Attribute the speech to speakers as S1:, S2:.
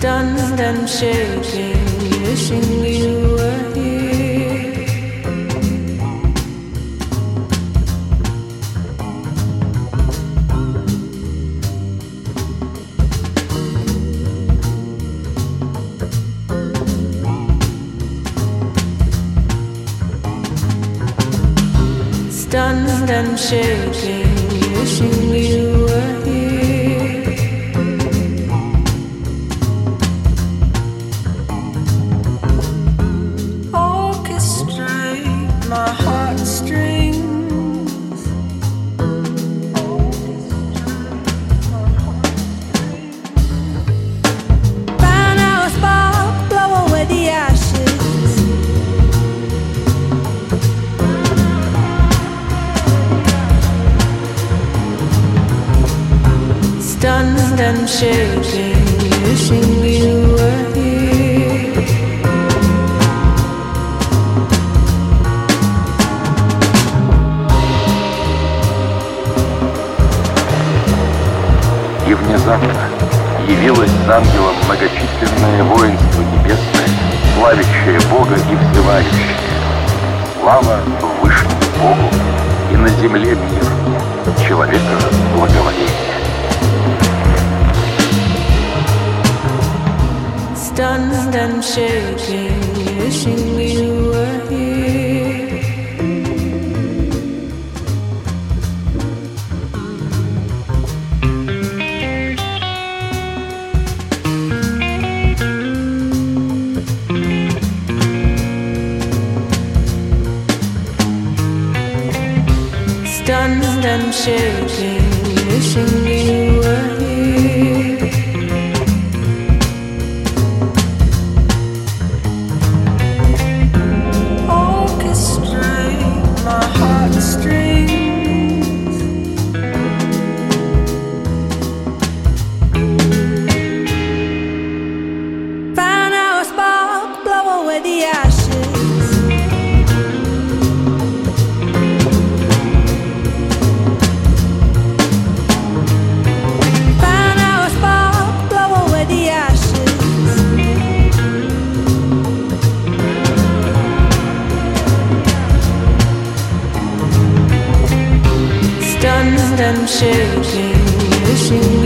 S1: stunned and shaking, wishing you were here. Stunned and shaking, wishing you were Stunned and shaking, wishing you were here.
S2: И внезапно явилось с ангелом многочисленное воинство небесное, славящее Бога и взывающее. Слава Вышнему Богу и на земле мир, человека I'm shaking, wishing you were here.
S1: Stunned and shaking, wishing. shaking, wishing.